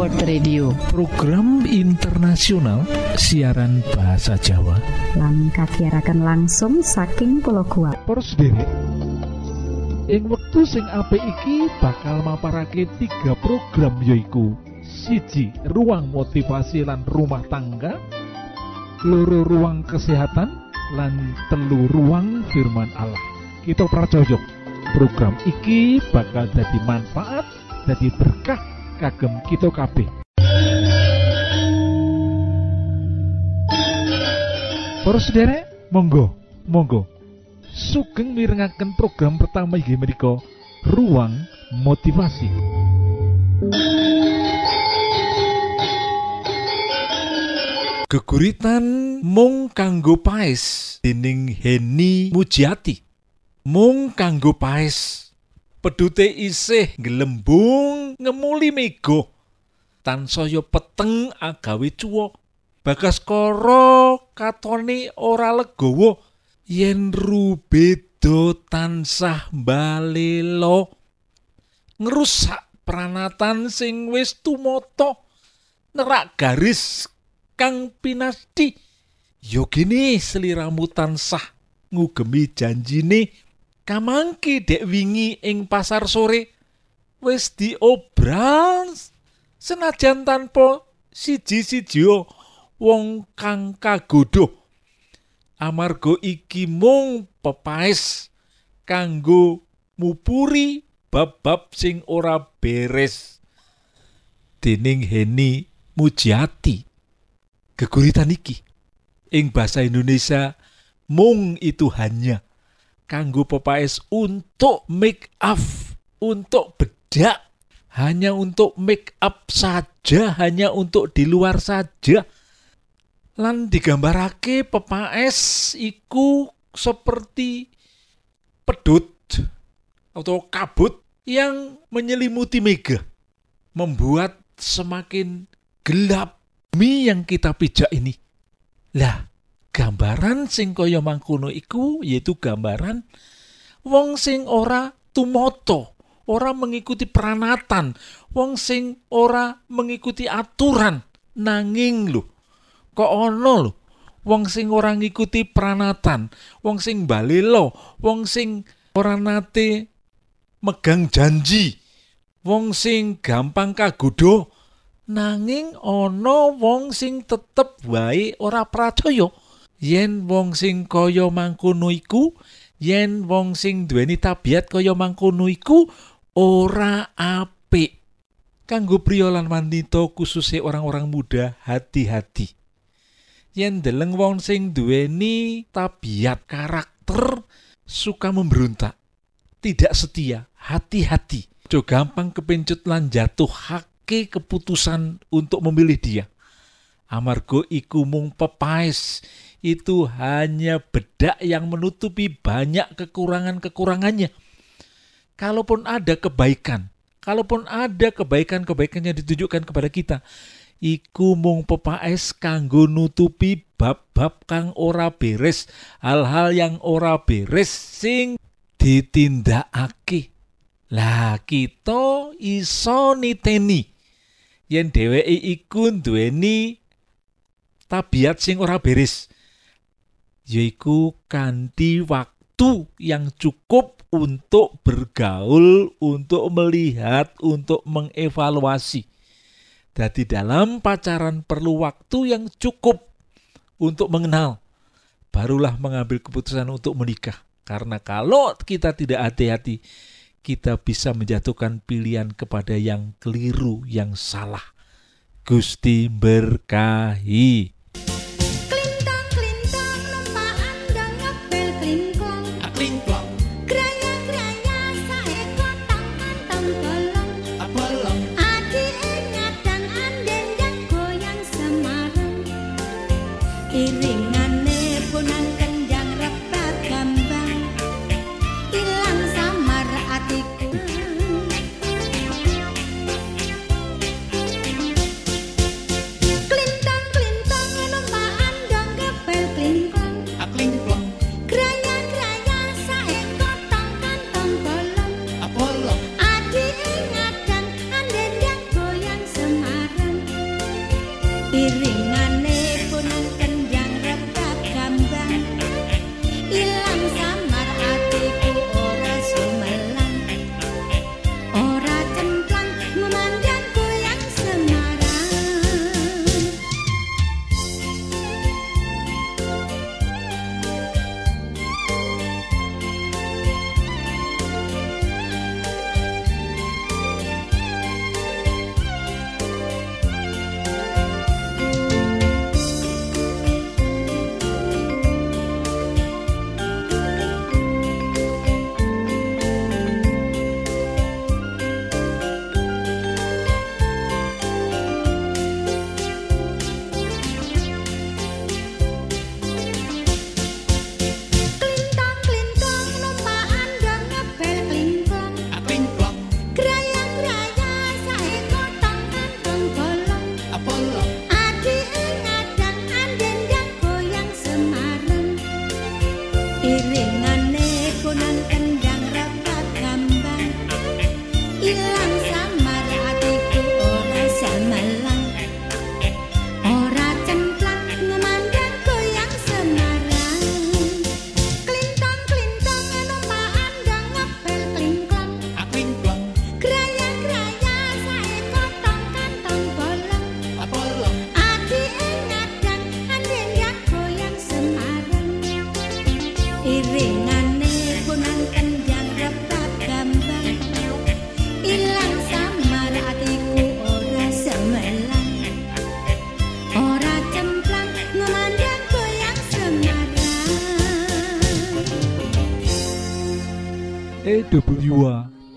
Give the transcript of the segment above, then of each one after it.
World Radio. Program internasional siaran bahasa Jawa. Lan kagiaraken langsung saking pulau kuat Poros derek ing wektu sing apik iki bakal maparake tiga program yoiku siji ruang motivasi lan rumah tangga. Loro ruang kesehatan. Lan telu ruang firman Allah. Kita percaya program iki bakal jadi manfaat jadi berkah kagem kita kabeh Para sederek, monggo, monggo. Sugeng mirengaken program pertama inggih menika Ruang Motivasi. Geguritan mung kanggo paes dening Heni Mujiati. Mung kanggo paes. Pedute isih gelembung ngemuli mego. Tansaya peteng agawe cuwok. Bagas koro katone ora legowo. Yen rubedo tansah balelo ngerusak pranatan sing wis tumoto nerak garis kang pinasti. Yo gini seliramu tansah ngugemi janjine kamangke dek wingi ing pasar sore wis diobral senajan tanpa siji-siji wong kang kagodho amarga iki mung pepaes kanggo mupuri bab-bab sing ora beres. Dening Heni Mujiati geguritan iki. Ing bahasa Indonesia mung itu hanya kanggo pepaes untuk make up untuk bedak hanya untuk make up saja hanya untuk di luar saja. Lan digambarake pepaes iku seperti pedut atau kabut yang menyelimuti mega membuat semakin gelap mi yang kita pijak ini. Lah gambaran sing kaya mangkono iku yaitu gambaran wong sing ora tumoto ora mengikuti peranatan wong sing ora mengikuti aturan nanging lho kok ono lho wong sing ora ngikuti pranatan wong sing balelo wong sing ora nate megang janji wong sing gampang kagodho nanging ana wong sing tetep wae ora percaya yen wong sing kaya mangkono iku yen wong sing duweni tabiat kaya mangkono iku ora apik. Kanggo priya lan wanita khususnya orang-orang muda hati-hati. Yen deleng wong sing duweni tabiat karakter suka memberontak tidak setia hati-hati. Jo gampang kepencut lan jatuh hake keputusan untuk memilih dia. Amargo iku mung pepaes itu hanya bedak yang menutupi banyak kekurangan-kekurangannya. Kalaupun ada kebaikan kalaupun ada kebaikan-kebaikan yang ditujukan kepada kita iku mung pepaes kanggo nutupi bab-bab kang ora beres hal-hal yang ora beres sing ditindakake. Lah kita iso niteni. Yen dheweke iku duweni tabiat sing ora beres yaiku kanthi waktu yang cukup untuk bergaul, untuk melihat, untuk mengevaluasi. Jadi dalam pacaran perlu waktu yang cukup untuk mengenal. Barulah mengambil keputusan untuk menikah. Karena kalau kita tidak hati-hati, kita bisa menjatuhkan pilihan kepada yang keliru, yang salah. Gusti berkahi.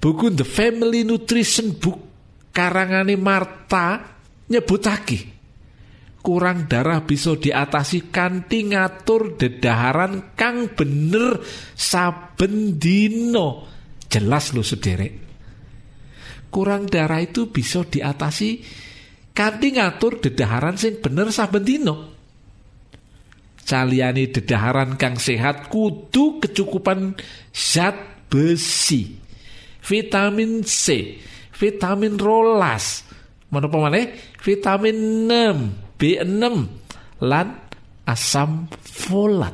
buku The Family Nutrition Book karangane Marta nyebutake kurang darah bisa diatasi kanthi ngatur dedaharan kang bener saben dino jelas lo sederek. Kurang darah itu bisa diatasi kanthi ngatur dedaharan sing bener saben dino caliyane dedaharan kang sehat kudu kecukupan zat besi vitamin C, vitamin rolas, menapa maneh vitamin 6, B6 lan asam folat.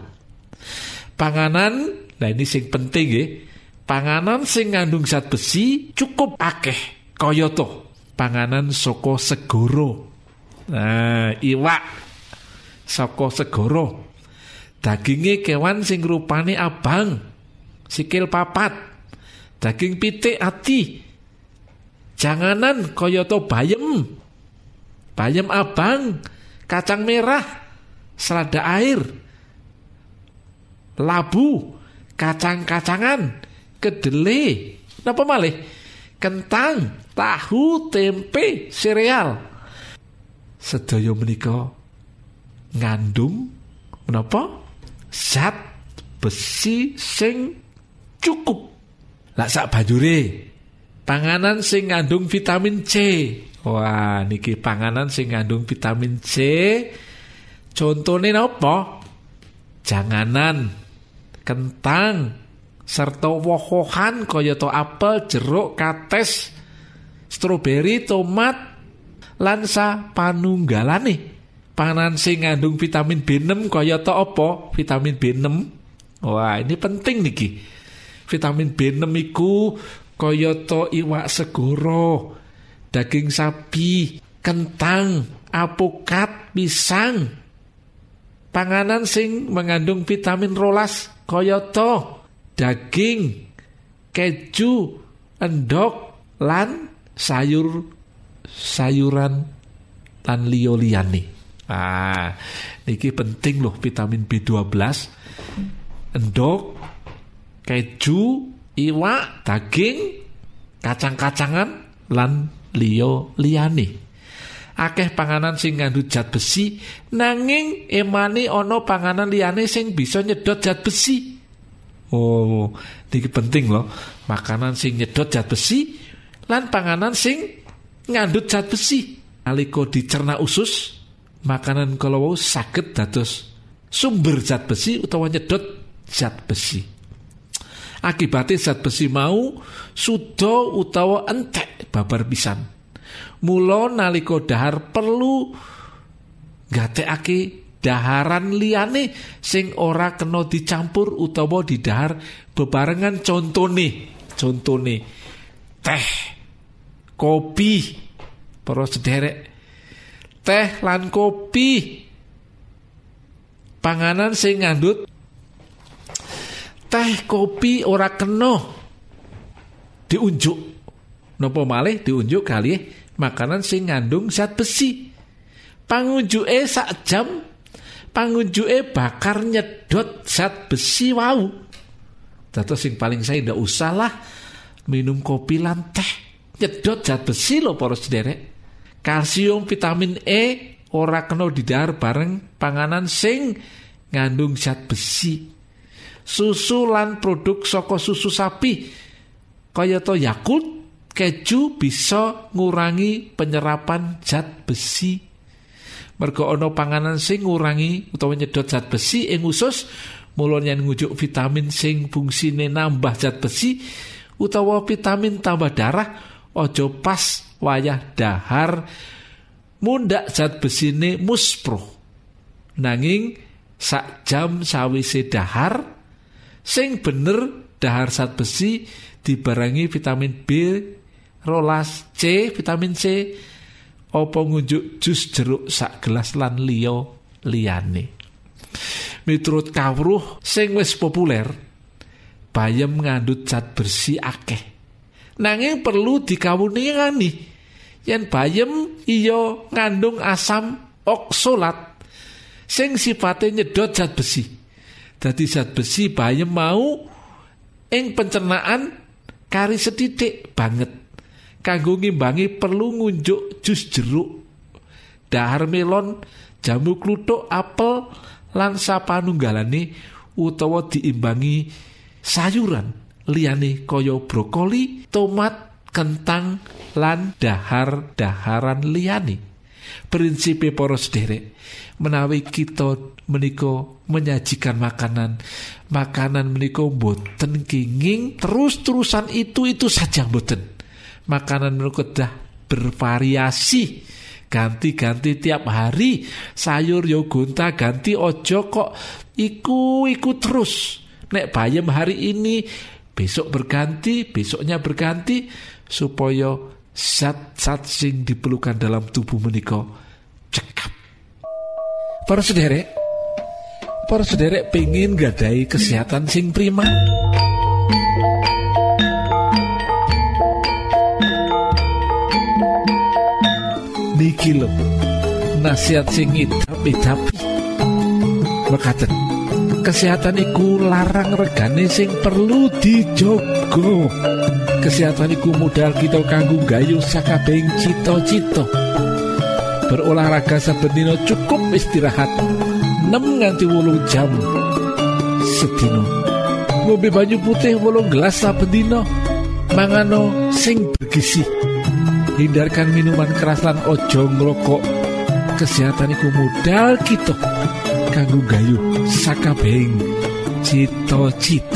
Panganan, nah ini sing penting ya. Panganan sing ngandung zat besi cukup akeh kaya to. Panganan soko segoro. Nah, iwak soko segoro. Dagingnya kewan sing rupane abang, sikil papat, daging pitik ati. Janganan koyoto bayem bayem abang. Kacang merah. Selada air. Labu. Kacang-kacangan. Kedele. Napa malih? Kentang tahu tempe sereal. Sedaya menika ngandung menapa? Zat besi sing cukup lah sak banjure panganan sing ngandung vitamin C. Wah, niki panganan sing ngandung vitamin C. Contohnya apa? Janganan, kentang, serta woh-wohan kaya to apel, jeruk, kates, stroberi, tomat, lansa panunggalane. Panganan sing ngandung vitamin B6 kaya to apa? Vitamin B6. Wah, ini penting niki vitamin B6 iku kayata iwak segoro, daging sapi, kentang, apokat, pisang. Panganan sing mengandung vitamin rolas kayata daging, keju, endok, lan sayur sayuran lan liyo liyane. Ah, niki penting loh vitamin B12. Endok, keju, iwak, daging, kacang-kacangan lan liyo liyane. Akeh panganan sing ngandut zat besi nanging emane ana panganan liyane sing bisa nyedot zat besi. Oh, ini penting loh. Makanan sing nyedot zat besi lan panganan sing ngandut zat besi. Nalika dicerna usus, makanan kalau sakit dados sumber zat besi utawa nyedot zat besi. Akibatnya zat besi mau sudo utawa entek babar pisan. Mula nalika dahar perlu gatekake daharan liyane sing ora kena dicampur utawa didahar bebarengan contone contone teh kopi para sederek teh lan kopi panganan sing ngandut teh kopi ora kena. Diunjuk. Nopo malih diunjuk kali makanan sing ngandung zat besi. Pangunjuke sak jam pangunjuke bakar nyedot zat besi wau. Dados sing paling saya ndak usah lah minum kopi lan teh. Nyedot zat besi lho para sederek. Kalsium vitamin E ora kena didahar bareng panganan sing ngandung zat besi susu lan produk saka susu sapi. Kaya to Yakult keju bisa ngurangi penyerapan zat besi. Mergo ana panganan sing ngurangi utawa nyedot zat besi ing usus mulanya ngujuk vitamin sing fungsine nambah zat besi utawa vitamin tambah darah ojo pas wayah dahar mundak zat besine muspro nanging sak jam sawise dahar sing bener dahar zat besi dibarangi vitamin B rolas C vitamin C opo ngunjuk jus jeruk sak gelas lan liyo liyane. Miturut kawruh sing wis populer bayam ngandut zat bersih akeh. Nanging perlu dikawuningani yen bayem iya ngandung asam oksolat sing sifatnya nyedot zat besi dadi zat besi bayem mau ing pencernaan kari sedidik banget kanggo ngimbangi perlu ngunjuk jus jeruk dahar melon jamu kluthuk apel lan sapanunggalane utawa diimbangi sayuran liyane kaya brokoli, tomat, kentang lan dahar-daharan liyane. Prinsipe para sederek, menawi kita menika menyajikan makanan, makanan menika boten kenging terus-terusan itu itu saja boten. Makanan menika dah bervariasi ganti-ganti tiap hari sayur yo ganti ojo kok iku iku terus nek bayam hari ini besok berganti, besoknya berganti supaya zat-zat sing diperlukan dalam tubuh menika cekap. Para sederek, para sederek pengen gadai kesehatan sing prima. Niki lho, nasihat sing idap-idap. Mekaten kesehatan iku larang regane sing perlu dijogo kesehatan iku modal kita kanggo gayu sakabeng cito-cito berolahraga saben cukup istirahat 6 nganti wolung jam. Sedino ngombe banyu putih wolung gelas saben dino mangano sing bergizi hindarkan minuman keras lan ojo ngrokok. Kesehatan iku modal kita kanggo gayu sakabeng cita-cita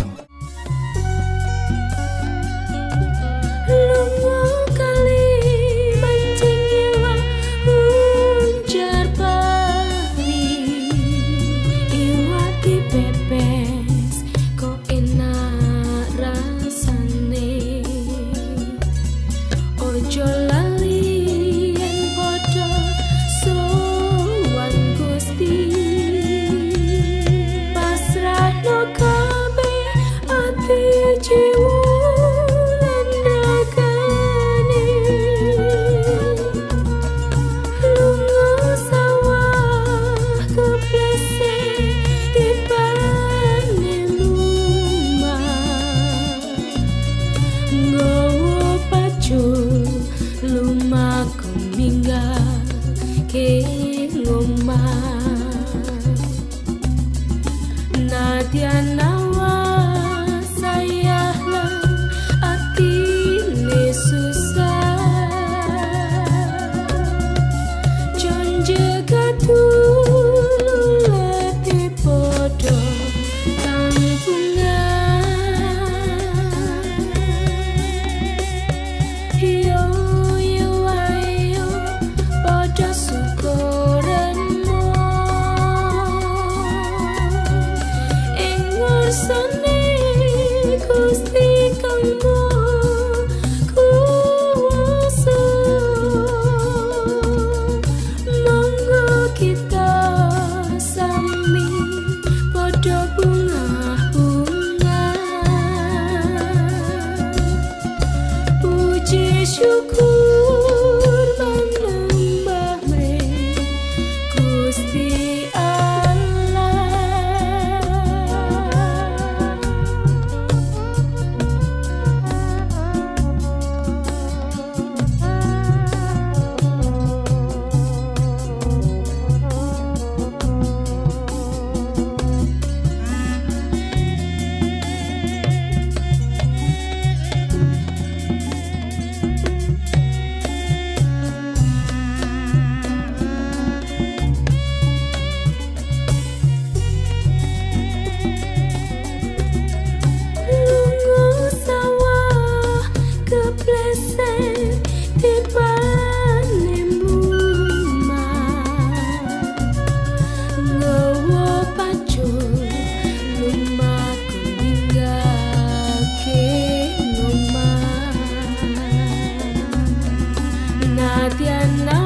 cristiana.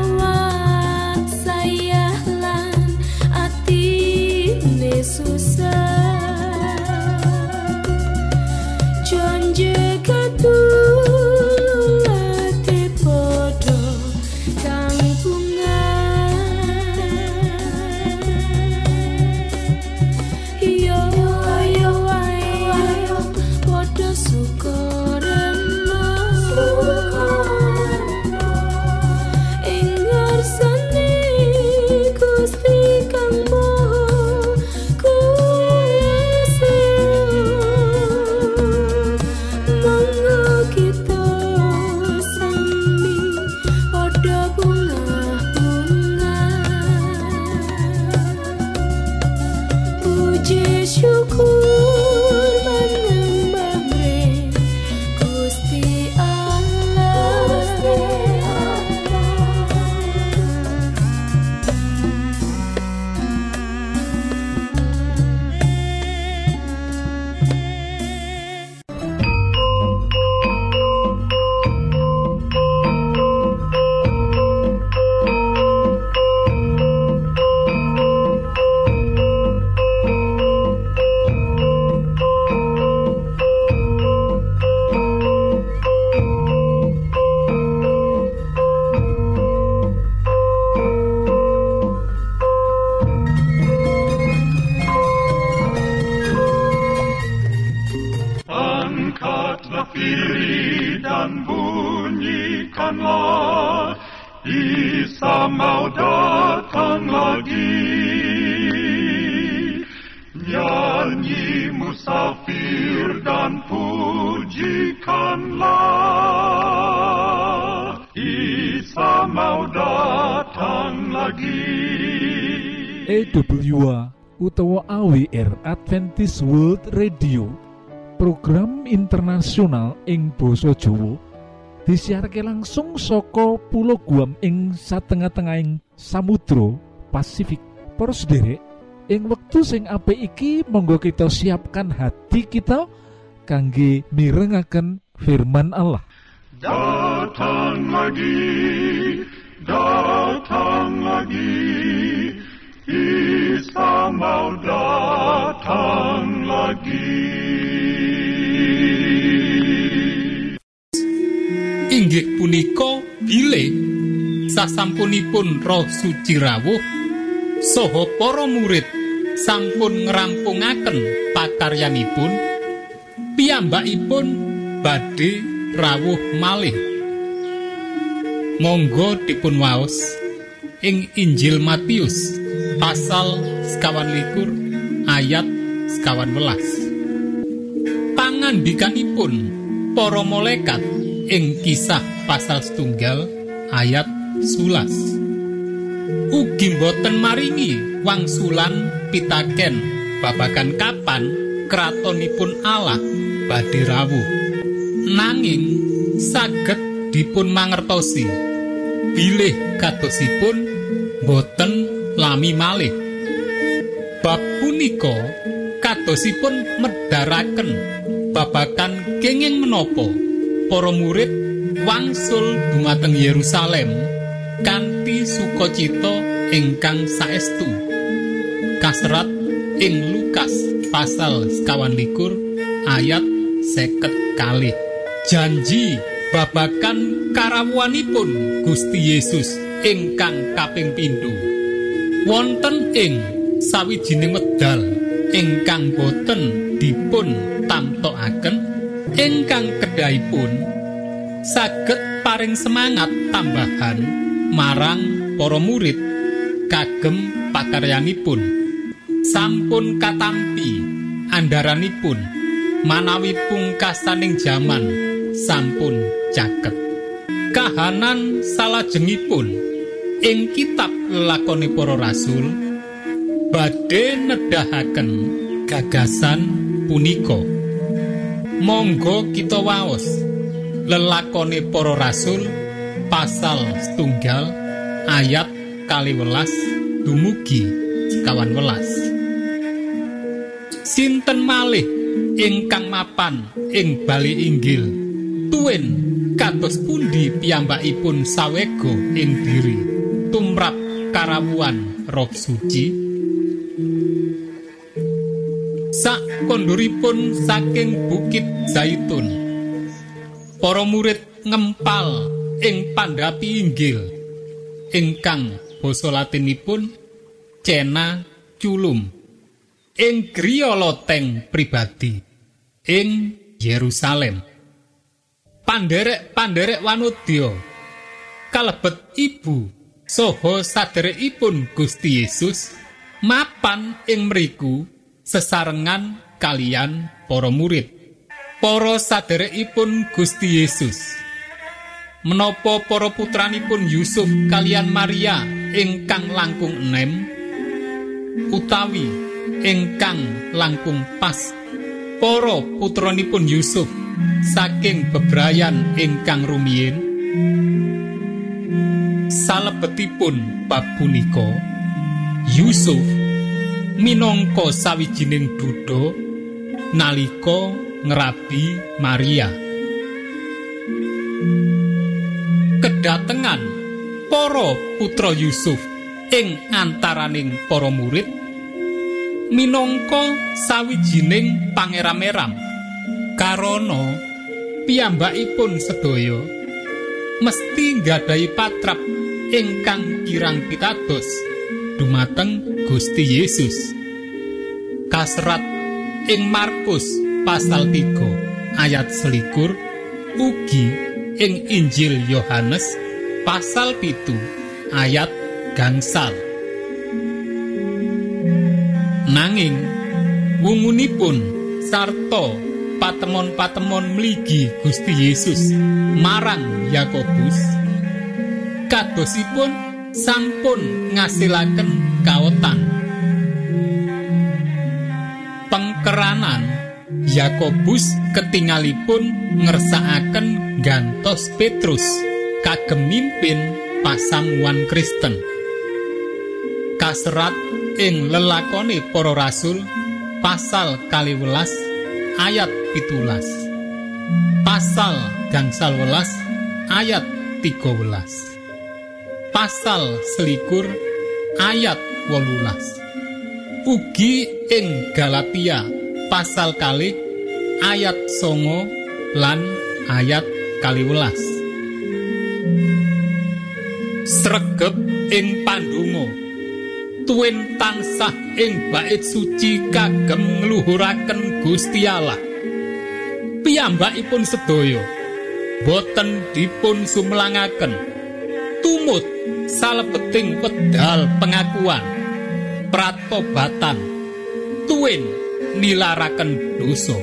Dan pujikanlah. Isa mau datang lagi. EWA utawa AWR Adventist World Radio. Program internasional ing Boso Jowo disiharke langsung soko pulau Guam ing satengah-tengahing Samudro Pasifik. Poros derek ing wektu sing apik iki monggo kita siapkan hati kita kangge mirengaken firman Allah Datang lagi, datang lagi, Isa mau datang lagi. inggih punika bilih sasampunipun roh suci rawuh saha para murid sampun ngrampungaken pakaryanipun piyambakipun badhe rawuh malih. Monggo dipun waos ing Injil Matius pasal sekawan likur ayat sekawan welas. Pangandikanipun para malaikat ing kisah pasal setunggal ayat sulas ugi boten maringi wangsulan pitaken babagan kapan kratonipun Allah badhe rawuh. Nanging saged dipun mangertosi bilih katosipun boten lami malih. Bab punika katosipun medharaken babakan kenging menapa para murid wangsul dumateng Yerusalem kanthi sukacita ingkang saestu. Kaserat ing Lukas pasal sekawan likur ayat seket kali. Janji babakan karawuanipun Gusti Yesus ingkang kaping pindho. Wonten ing sawijining wedal ingkang boten dipun tamtokaken ingkang kedahipun saged paring semangat tambahan marang para murid kagem pakaryanipun. Sampun katampi andaranipun manawi pungkasaning jaman sampun caket kahanan salajengipun ing kitab lakoni para rasul badhe nedahaken gagasan punika. Monggo kita waos lelakone para rasul pasal setunggal ayat kali welas dumugi sekawan welas Sinten malih ingkang mapan ing bali inggil. Tuwin kados pundi piyambakipun sawego ing diri. Tumrap karawuan roh suci. Sak konduripun saking bukit zaitun para murid ngempal ing pandhapi inggil. Ingkang basa latinipun cena culum ing griya loteng pribadi ing Yerusalem panderek-panderek wanudya kalebet ibu saha saderekipun Gusti Yesus mapan ing mriku sesarengan kalian para murid. Para saderekipun Gusti Yesus. Menapa para putranipun Yusuf kalian Maria ingkang langkung enem utawi ingkang langkung pas para putranipun Yusuf saking bebrayan ingkang rumiyin salebetipun bab punika Yusuf minangka sawijining duda nalika ngrabi Maria. Kedatengan para putra Yusuf ing antaraning para murid minangka sawijining pangeram-eram karana piyambakipun sedaya mesti nggadahi patrap ingkang kirang pitados dumateng Gusti Yesus. Kasrat ing Markus pasal 3 ayat selikur ugi ing Injil Yohanes pasal pitu ayat gangsal nanging wungunipun sarta patemon-patemon mligi Gusti Yesus marang Yakobus kadosipun sampun ngasilaken kaotan. Pengkeranan Yakobus ketingalipun ngersakaken gantos Petrus kagem mimpin pasamuan Kristen. Kaserat ing lelakone para rasul pasal kaliwelas ayat pitulas. Pasal gangsal welas ayat 13 pasal selikur ayat wolulas. Ugi ing Galatia pasal kali ayat songo lan ayat kaliwelas. Sregep ing pandungo tuwin tansah ing bait suci kagem ngluhuraken Gusti Allah. Piyambakipun sedaya boten dipun sumlangaken tumut salebeting pedal pengakuan pratobatan tuwin nilaraken dosa.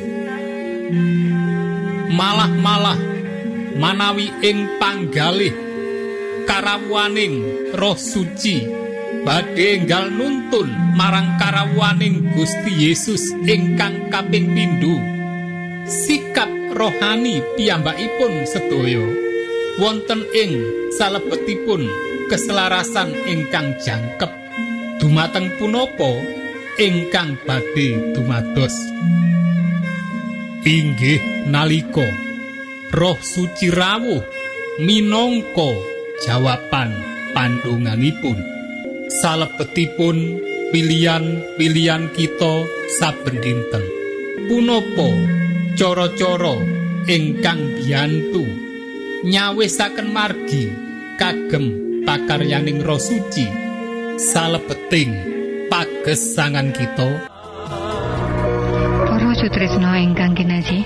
Malah-malah manawi ing panggalih karawuaning roh suci badhe enggal nuntun marang karawuaning Gusti Yesus ingkang kaping pindho. Sikap rohani piyambakipun sedaya. Wonten ing salebetipun keselarasan ingkang jangkep. Dumateng punapa ingkang badhe dumados. Inggih nalika roh suci rawuh minangka jawaban pandunganipun salebetipun pilihan-pilihan kita saben dinten. Punapa cara-cara ingkang biyantu nyawisaken margi kagem pakaryaning Roh Suci. Salebeting pagesangan kita. Para sutresna ingkang kinasih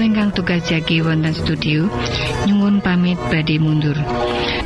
ingkang tugas jagi wonten studio nyuwun pamit badhe mundur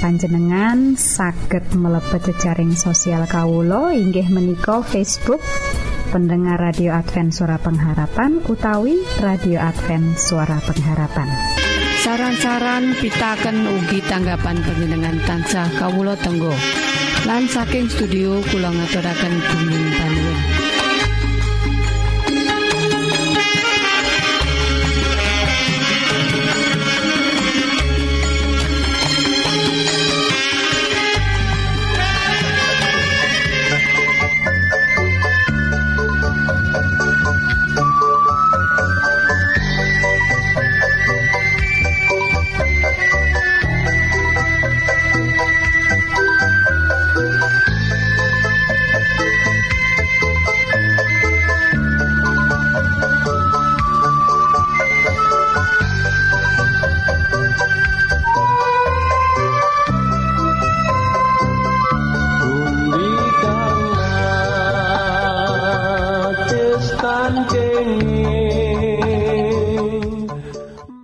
panjenengan saged mlebet jejaring sosial Kawulo inggih menika Facebook pendengar radio Advent suara pengharapan utawi radio Advent suara pengharapan. Saran-saran pitaken ugi tanggapan panjenengan tansah Kawulo Tenggo. Lan saking studio kula ngaturaken bumi